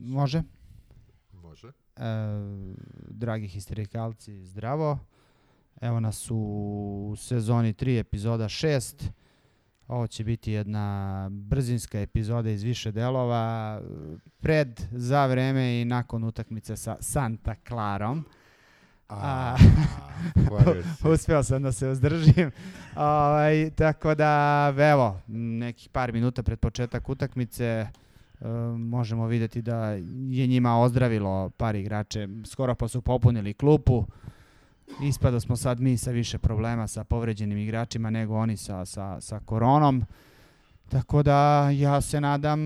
Može. Može. E, dragi histerikalci, zdravo. Evo nas u sezoni 3, epizoda 6. Ovo će biti jedna brzinska epizoda iz više delova, pred, za vreme i nakon utakmice sa Santa Clarom. A, uspeo sam da se uzdržim. Ovaj, tako da, evo, nekih par minuta pred početak utakmice možemo videti da je njima ozdravilo par igrače. Skoro pa su popunili klupu. Ispada smo sad mi sa više problema sa povređenim igračima nego oni sa, sa, sa koronom. Tako da ja se nadam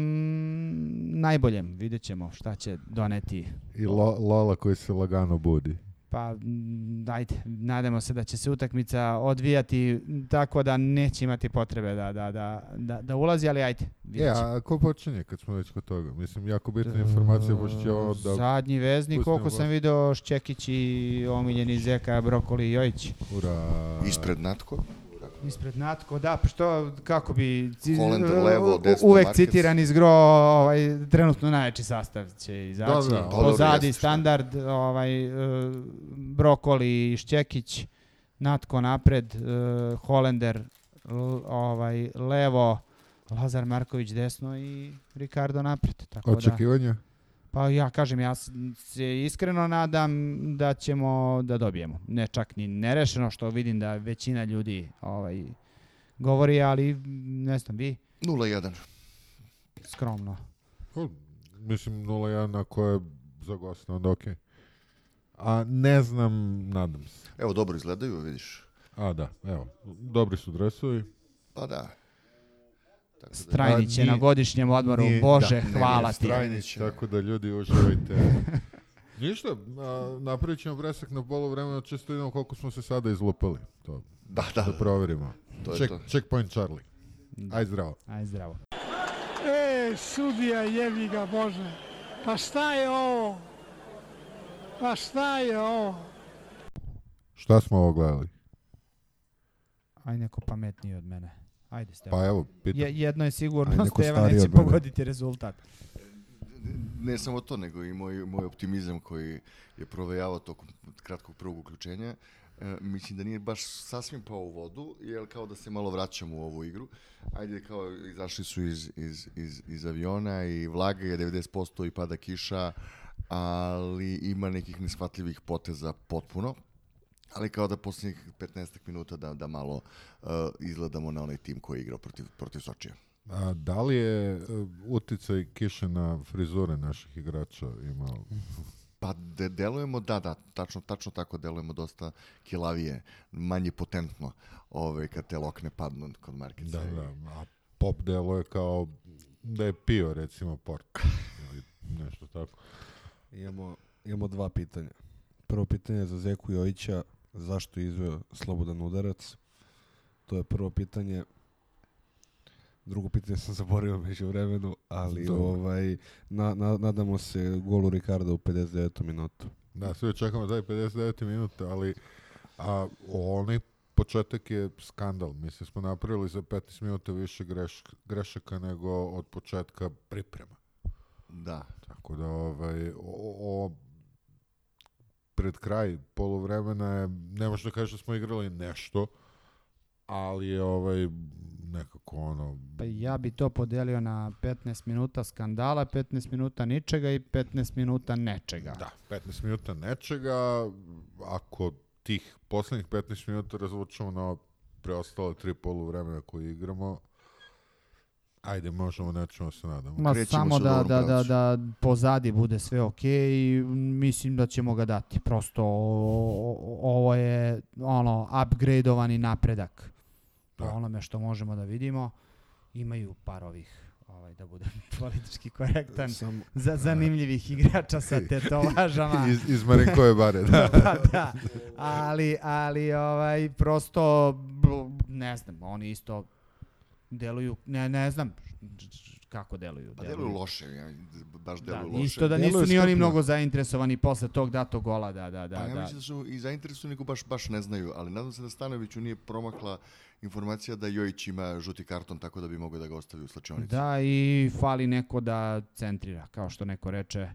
najboljem. Vidjet ćemo šta će doneti I lo, Lola koji se lagano budi. Pa ajde, nadamo se da će se utakmica odvijati tako da neće imati potrebe da, da, da, da, da ulazi, ali ajde, E, a ko počinje kad smo već kod toga? Mislim, jako bitna informacija, pošto će ovo da... Zadnji veznik, pustimo koliko sam video, Šćekić i omiljeni Zeka, Brokoli i Jojić. Ura. Ispred Natko. Ispred Natko, da, pa što, kako bi, Holender levo, desno uvek Markec. citiran izgro, ovaj, trenutno najjači sastav će izaći. Da, da, Pozadi dobro, jeste, standard, ovaj, e, Brokoli i Šćekić, Natko napred, e, Holender ovaj, levo, Lazar Marković desno i Ricardo napred. Tako da, Očekivanja? Pa ja kažem, ja se iskreno nadam da ćemo da dobijemo. Ne čak ni nerešeno što vidim da većina ljudi ovaj, govori, ali ne znam, vi 0-1. skromno. O, mislim 0-1 ako je za goste, onda okej. A ne znam, nadam se. Evo, dobro izgledaju, vidiš. A da, evo, dobri su dresovi. Pa da. Tako da, Strajnić je nije- na godišnjem odmoru, nije- Bože, da, hvala ti. Strajnić. Tako da ljudi uživajte. Ništa, a, napravit ćemo presak na polu vremena, čisto vidimo koliko smo se sada izlupali. To, Da, da, da proverimo. To je Check, to. checkpoint Charlie. Aj zdravo. Aj zdravo. E, sudija jebi ga Bože. Pa šta je ovo? Pa šta je ovo? Šta smo ovo gledali? Aj neko pametniji od mene. Ajde, Stevan. Pa evo, pitam. Je, jedno je sigurno, Aj, neko Stevan neće pogoditi rezultat. Ne samo to, nego i moj, moj optimizam koji je provejavao tokom kratkog prvog uključenja. E, mislim da nije baš sasvim pao u vodu, jer kao da se malo vraćamo u ovu igru. Ajde, kao izašli su iz, iz, iz, iz aviona i vlaga je 90% i pada kiša, ali ima nekih neshvatljivih poteza potpuno. Ali kao da posljednjih 15 minuta da, da malo uh, izgledamo na onaj tim koji je igrao protiv, protiv Sočija. A, da li je uh, uticaj kiše na frizure naših igrača imao? Pa de, delujemo, da, da, tačno, tačno tako delujemo dosta kilavije, manje potentno ove, kad te lokne padnu kod Markica. Da, da. A pop delo je kao da je pio, recimo, port. Ili nešto tako. Imamo, imamo dva pitanja. Prvo pitanje je za Zeku Jojića, zašto je izveo slobodan udarac? To je prvo pitanje. Drugo pitanje sam zaboravio među vremenu, ali Dobro. ovaj, na, na, nadamo se golu Ricarda u 59. minutu. Da, svi čekamo taj 59 minuta, ali a, onaj početak je skandal. Mislim, smo napravili za 15 minuta više greš, grešaka nego od početka priprema. Da, Tako da, ovaj, o, o, pred kraj poluvremena je, ne možeš da kažeš da smo igrali nešto, ali je ovaj, nekako ono, Pa ja bi to podelio na 15 minuta skandala, 15 minuta ničega i 15 minuta nečega. Da, 15 minuta nečega, ako tih poslednjih 15 minuta razvučemo na preostale tri polu vremena koje igramo, ajde, možemo nečemu se nadamo. Ma Krećemo samo da, da, da, pravcu. da pozadi bude sve ok i mislim da ćemo ga dati. Prosto o- o- ovo je ono upgradeovani napredak po Da. onome što možemo da vidimo. Imaju par ovih ovaj, da budem politički korektan, Sam, za zanimljivih igrača sa tetovažama. Iz, iz Marinkove bare, da. pa da, ali, ali ovaj, prosto, ne znam, oni isto deluju, ne, ne znam kako deluju. Pa deluju loše, ja, baš Da, deluju loše. isto da nisu ni oni mnogo zainteresovani posle tog datog gola, da, da, da. Pa ja da. mislim da su i zainteresovani, nego baš, baš ne znaju, ali nadam se da Stanoviću nije promakla informacija da Jojić ima žuti karton, tako da bi mogao da ga ostavi u slačionici. Da, i fali neko da centrira, kao što neko reče,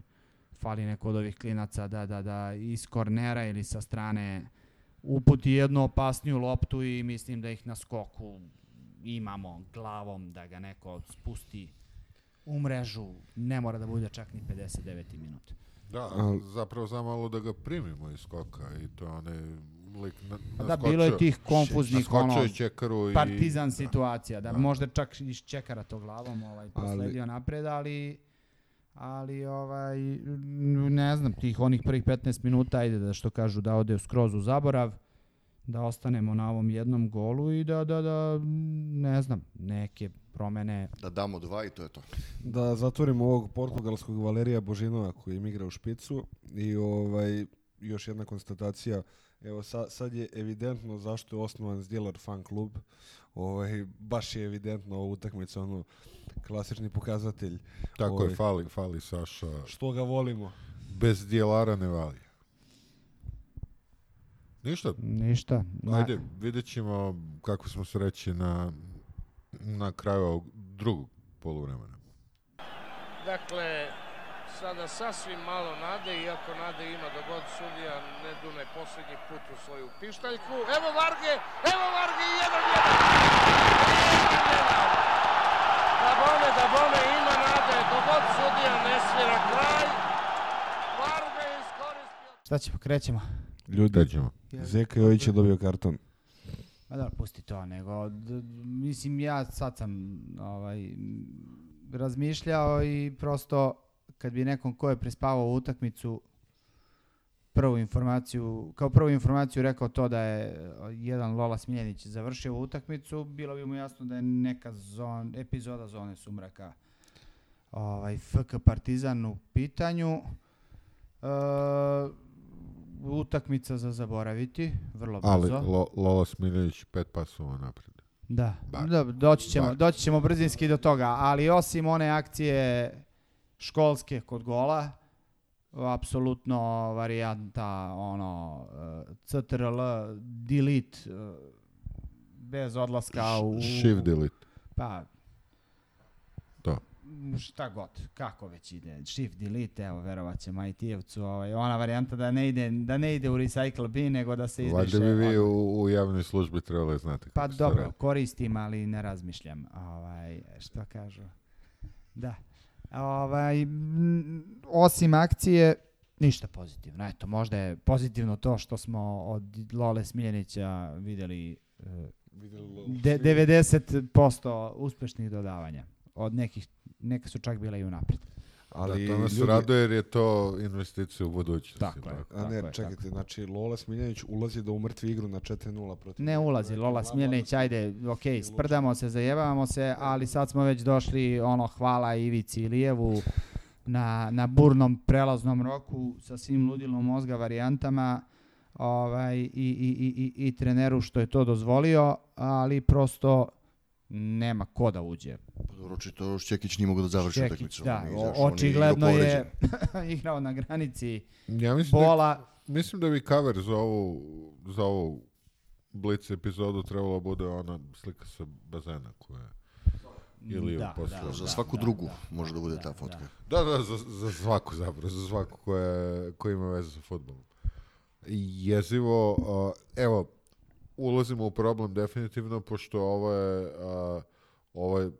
fali neko od ovih klinaca da, da, da iz kornera ili sa strane uputi jednu opasniju loptu i mislim da ih na skoku imamo glavom da ga neko spusti u mrežu, ne mora da bude čak ni 59. minut. Da, zapravo za malo da ga primimo iz skoka i to je onaj lik na, Pa da, bilo je tih konfuznih, ono, je Čekaru i... partizan situacija, da, Da. možda čak iz čekara to glavom ovaj, Ali- prosledio napred, ali ali ovaj ne znam, tih onih prvih 15 minuta ajde da što kažu da ode skroz u zaborav da ostanemo na ovom jednom golu i da, da, da, ne znam, neke promene. Da damo dva i to je to. da zatvorimo ovog portugalskog Valerija Božinova koji im igra u špicu i ovaj još jedna konstatacija Evo sa, sad je evidentno zašto je osnovan Zdjelar fan klub. Ovaj, baš je evidentno ovo utakmica, ono, klasični pokazatelj. Tako Ovaj. je, fali, fali Saša. Što ga volimo. Bez dijelara ne vali. Ništa, Ništa. Na- ajde, vidjet ćemo kako smo sreći na, na kraju ovog drugog poluvremena. Dakle, sada sasvim malo nade, iako nade ima dok god sudija ne dune posljednji put u svoju pištaljku. Evo Varge, evo Varge i jedan jedan. Jedan jedan. Da bome, da bome, ima nade, dok god sudija ne svira kraj. Varge je iskoristio. Šta ćemo, krećemo? Ljudi. Zeka Jojić je dobio karton. Ma da, pusti to, nego, d- mislim, ja sad sam ovaj, razmišljao i prosto, kad bi nekom ko je prespavao utakmicu, prvu informaciju, kao prvu informaciju rekao to da je eh, jedan Lola Smiljanić završio utakmicu, bilo bi mu jasno da je neka zon, epizoda zone sumraka ovaj, FK Partizan u pitanju. E, utakmica za zaboraviti, vrlo brzo. Ali Lo, Lola Smiljanić pet pasova napred. Da, Bar. dobro, doći ćemo, Bar. doći ćemo brzinski do toga, ali osim one akcije školske kod gola, apsolutno varijanta ono eh, CTRL delete bez odlaska u Shift delete. pa To. Šta god, kako već ide, shift delete, evo verovat ćemo IT-evcu, ovaj, ona varijanta da ne ide, da ne ide u recycle bin, nego da se izbriše. Valjda bi vi u, u javnoj službi trebali znati. Pa dobro, radi. koristim, ali ne razmišljam. Ovaj, što kažu? Da. Ovaj, osim akcije, ništa pozitivno. Eto, možda je pozitivno to što smo od Lole Smiljanića vidjeli eh, de, 90% uspešnih dodavanja. Od nekih, neka su čak bile i unaprijed. Ali da, to nas ljudi- raduje jer je to investicija u budućnosti. Tako je. tako. A ne, Tako čekajte, tako znači Lola Smiljanić ulazi da umrtvi igru na 4-0 protiv. Ne ulazi Lola Smiljanić, ajde, ok, sprdamo se, zajebavamo se, ali sad smo već došli, ono, hvala Ivici Ilijevu na, na burnom prelaznom roku sa svim ludilom mozga varijantama ovaj, i, i, i, i, i treneru što je to dozvolio, ali prosto nema ko da uđe. Pa dobro, očito Šćekić nije mogao da završi Šćekić, utakmicu. da, izašao, on očigledno je igrao na granici Ja mislim da, bola. mislim da bi cover za ovu, za ovu Blitz epizodu trebalo bude ona slika sa bazena koja je. Ili da, da, Za da, svaku da, drugu da, može da bude da, ta da. fotka. Da, da, za, za svaku zapravo, za svaku koja, koja ima veze sa futbolom. Jezivo, a, evo, ulazimo u problem definitivno, pošto ovo je, a, ovaj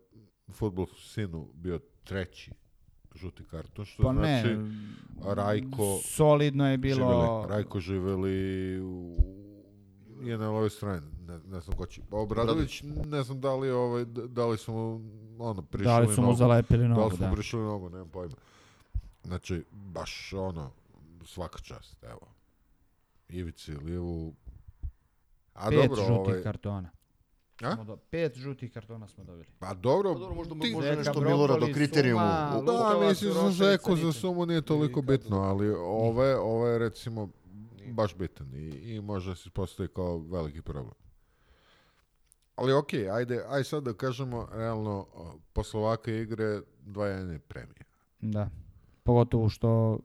futbol sinu bio treći žuti karton, što Pa ne, znači Rajko- solidno je bilo... živeli, Rajko živeli u, je na ovoj strani, ne, ne znam ko će. Obradović, ne znam da li, je ovaj, da li su mu ono, prišli Da li su mu nogu. zalepili Da li nogu, su mu da. prišli nogu, nemam pojma. Znači, baš ono, svaka čast, evo. Ivici, Lijevu. A Pet dobro, žutih ovaj, kartona. A? Smo do, pet žutih kartona smo dobili. Pa dobro, Pa dobro, možda ti- može nešto brokoli, Milorad o kriterijumu. suma, Da, Lutovac, mislim za Uroševica, Zeku, za sumu nije toliko bitno, ali ove, ove je recimo baš bitan i, i može se postoji kao veliki problem. Ali okej, ajde, aj sad da kažemo, realno, posle ovakve igre, dva jedne premije. Da. Pogotovo što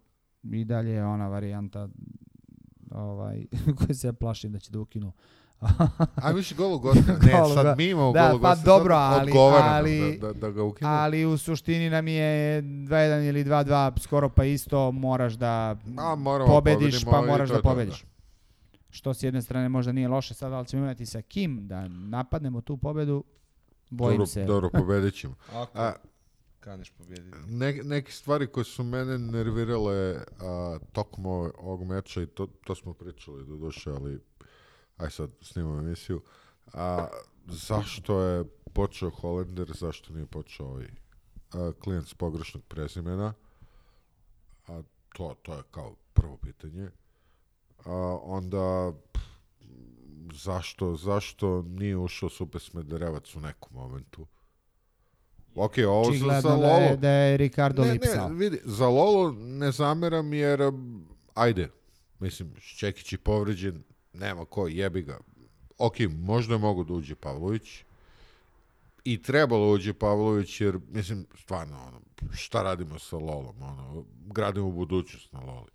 i dalje je ona varijanta ovaj, koja se ja plašim da će da ukinu. A više golu gosta, ne, sad mi imamo Da, golu pa gosta, dobro, ali- ali- da, da, da ga ukinu. Ali u suštini nam je 2-1 ili 2-2 skoro pa isto, moraš da A, moramo pobediš, pa moraš da pobediš. Što s jedne strane možda nije loše sad, ali ćemo imati sa kim da napadnemo tu pobedu, bojim Dobro, se. dobro pobedit ćemo. Ako A, kaniš pobjediti. Ne, neke stvari koje su mene nervirale a, tokom ovog meča i to, to smo pričali do duše, ali aj sad snimamo emisiju. A, zašto je počeo Holender, zašto nije počeo ovaj a, klijent s pogrešnog prezimena? A, to, to je kao prvo pitanje. A, onda pff, zašto, zašto nije ušao Super Smederevac u nekom momentu? Ok, ovo za, za Očigledno da je, Lolo, da je Ricardo ne, lipsao. ne, vidi, za Lolo ne zameram jer, um, ajde, mislim, Šćekić je povređen, nema ko, jebi ga. Ok, možda mogu da uđe Pavlović i trebalo uđe Pavlović jer, mislim, stvarno, ono, šta radimo sa Lolom, ono, gradimo budućnost na Loli.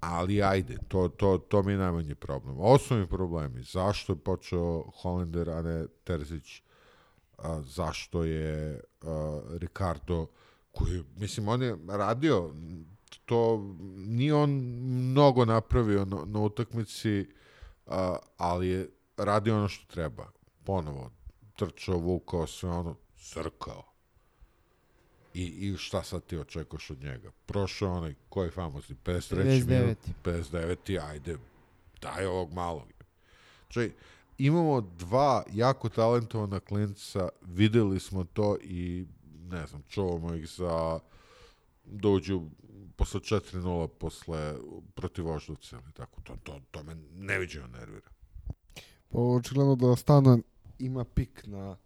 Ali ajde, to, to, to mi je najmanji problem. Osnovni problemi, zašto je počeo Hollander, a ne Terzić, a, zašto je a, Ricardo koji, mislim, on je radio to, nije on mnogo napravio na, na utakmici, a, ali je radio ono što treba. Ponovo, trčao, vukao, sve ono, crkao. I, I šta sad ti očekuješ od njega? Prošao onaj, koji je famozni, 53. 59. minut, 59. ajde, daj ovog malog. Znači, imamo dva jako talentovana klinca, videli smo to i ne znam, čuvamo ih za uđu posle 4-0 posle protiv Voždovca ili tako. To, to, to me neviđeno nervira. Pa očigledno da Stana ima pik na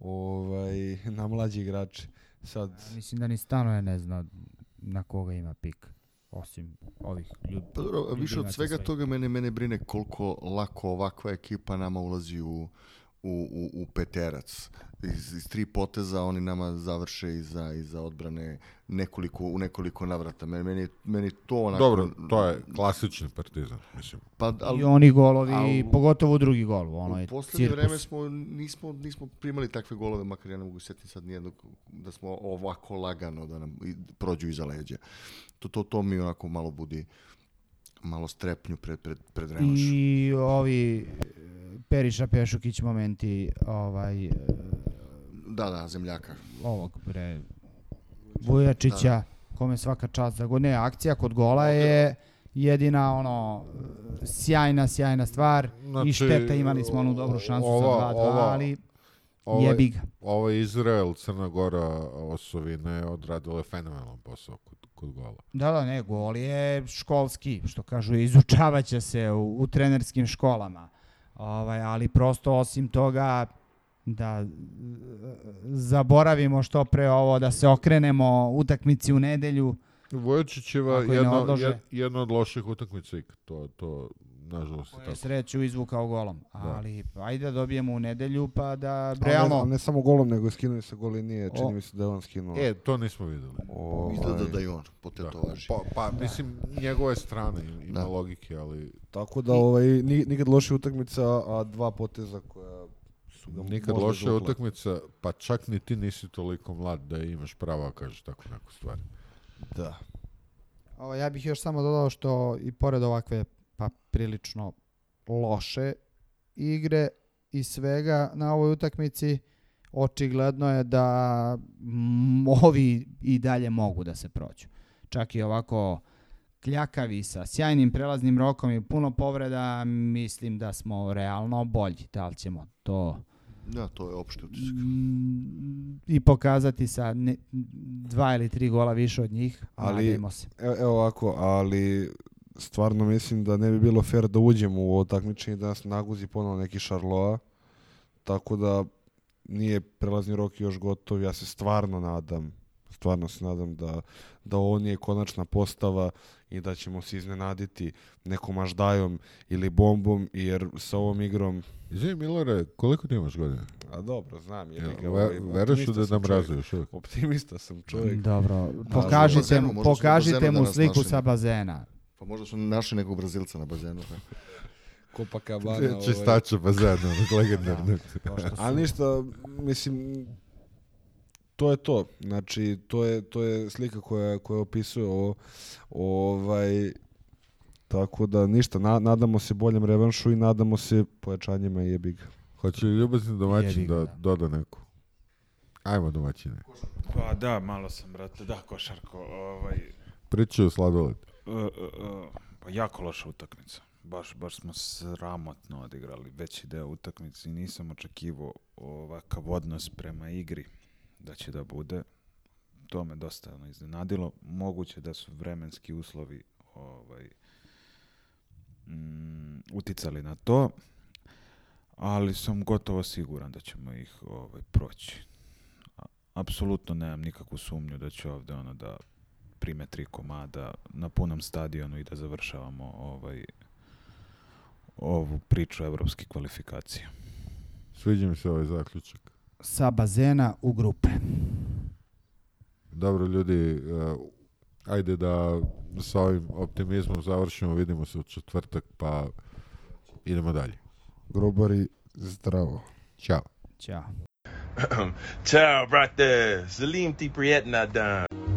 ovaj na mlađi igrače. Sad Mislim da ni Stanoje ne zna na koga ima pik, osim ovih ljudi. Pa dobro, više od svega svojih. toga mene, mene brine koliko lako ovakva ekipa nama ulazi u, u, u, u peterac. Iz, iz tri poteza oni nama završe iza, iza odbrane nekoliko, u nekoliko navrata. Meni, meni, to onako... Dobro, to je klasični partizan, mislim. Pa, ali, I oni golovi, a u- pogotovo drugi gol, ono je u poslednje cirkus. vreme smo, nismo, nismo primali takve golove, makar ja ne mogu setiti sad nijednog, da smo ovako lagano da nam i- prođu iza leđa. To, to, to mi onako malo budi malo strepnju pred, pred, pred revanš. I ovi Periša Pešukić momenti ovaj e, Da, da, zemljaka. ovog bre Vujačića kome svaka čast za gol. Ne, akcija kod gola je jedina ono sjajna, sjajna stvar i Znači, šteta imali smo onu dobru šansu ova- za 2-2, ova- ali Ovaj, jebi ga. ovaj Izrael, Crna Gora, Osovine odradile fenomenalan posao kod, kod gola. Da, da, ne, gol je školski, što kažu, izučavat će se u, u trenerskim školama. Ovaj, ali prosto osim toga da e, zaboravimo što pre ovo, da se okrenemo utakmici u nedelju. Vujačićeva Ako je ne jedno, odlože. jed, jedna od loših utakmica ikad. To, to, nažalost, je tako. sreću izvukao golom. Ali ajde da dobijemo u nedelju pa da realno, ne, ne samo golom, nego skinuo je sa goli nije, čini O. mi se da je on skinuo. E, to nismo videli. Ovaj, Izgleda da je on, Da. potetovaži. Pa, pa mislim, njegove strane ima Da. logike, ali Tako da ovaj, ni- nikad loša utakmica, a dva poteza koja su ga nikad loša utakmica, pa čak ni ti nisi toliko mlad da imaš pravo da kažeš tako neku stvar. Da. Ovo, ja bih još samo dodao što i pored ovakve pa prilično loše igre i svega na ovoj utakmici, očigledno je da ovi i dalje mogu da se prođu. Čak i ovako kljakavi sa sjajnim prelaznim rokom i puno povreda, mislim da smo realno bolji. Da li ćemo to Da, to je opšti utisak. i pokazati sa ne, dva ili tri gola više od njih, Ali- nadajmo se. Evo, evo ovako, ali stvarno mislim da ne bi bilo fair da uđemo u ovo takmičenje da nas naguzi ponovo neki Šarloa. tako da nije prelazni rok još gotov. Ja se stvarno nadam, stvarno se nadam da, da ovo nije konačna postava i da ćemo se iznenaditi nekom aždajom ili bombom, jer sa ovom igrom Izvini, Milore, koliko ti imaš godina? A dobro, znam, je Ja, ve, veruješ u da nam razuješ uvijek? Optimista sam čovjek. Dobro, pokažite, mu, pokažite bazenu mu sliku sa bazena. Pa možda su našli nekog Brazilca na bazenu. pa. Copacabana. ovaj. Čistača bazena, onog legendarnog. Pošto su- A ništa, mislim, to je to. Znači, to je, to je slika koja, koja opisuje ovo. Ovaj, tako da ništa, na- nadamo se boljem revanšu i nadamo se pojačanjima i jebi ga. Hoće li ljubazni domaćin Jebi ga, da da. doda neku? Ajmo domaćine. Pa da, malo sam, brate, da, košarko, ovaj, Pričaju sladoled. E, pa jako loša utakmica. Baš, baš smo sramotno odigrali veći deo utakmice i nisam očekivao ovakav odnos prema igri da će da bude. To me dosta ono, iznenadilo. Moguće da su vremenski uslovi ovaj, mm, uticali na to, ali sam gotovo siguran da ćemo ih ovaj, proći. Apsolutno nemam nikakvu sumnju da će ovde ono da prime tri komada na punom stadionu i da završavamo ovaj ovu priču evropskih kvalifikacija. Sviđa mi se ovaj zaključak. Sa bazena u grupe. Dobro ljudi, uh, ajde da sa ovim optimizmom završimo, vidimo se u četvrtak, pa idemo dalje. Grobari, zdravo. Ćao. Ćao. Ciao, brate. Salim ti prijetna dan.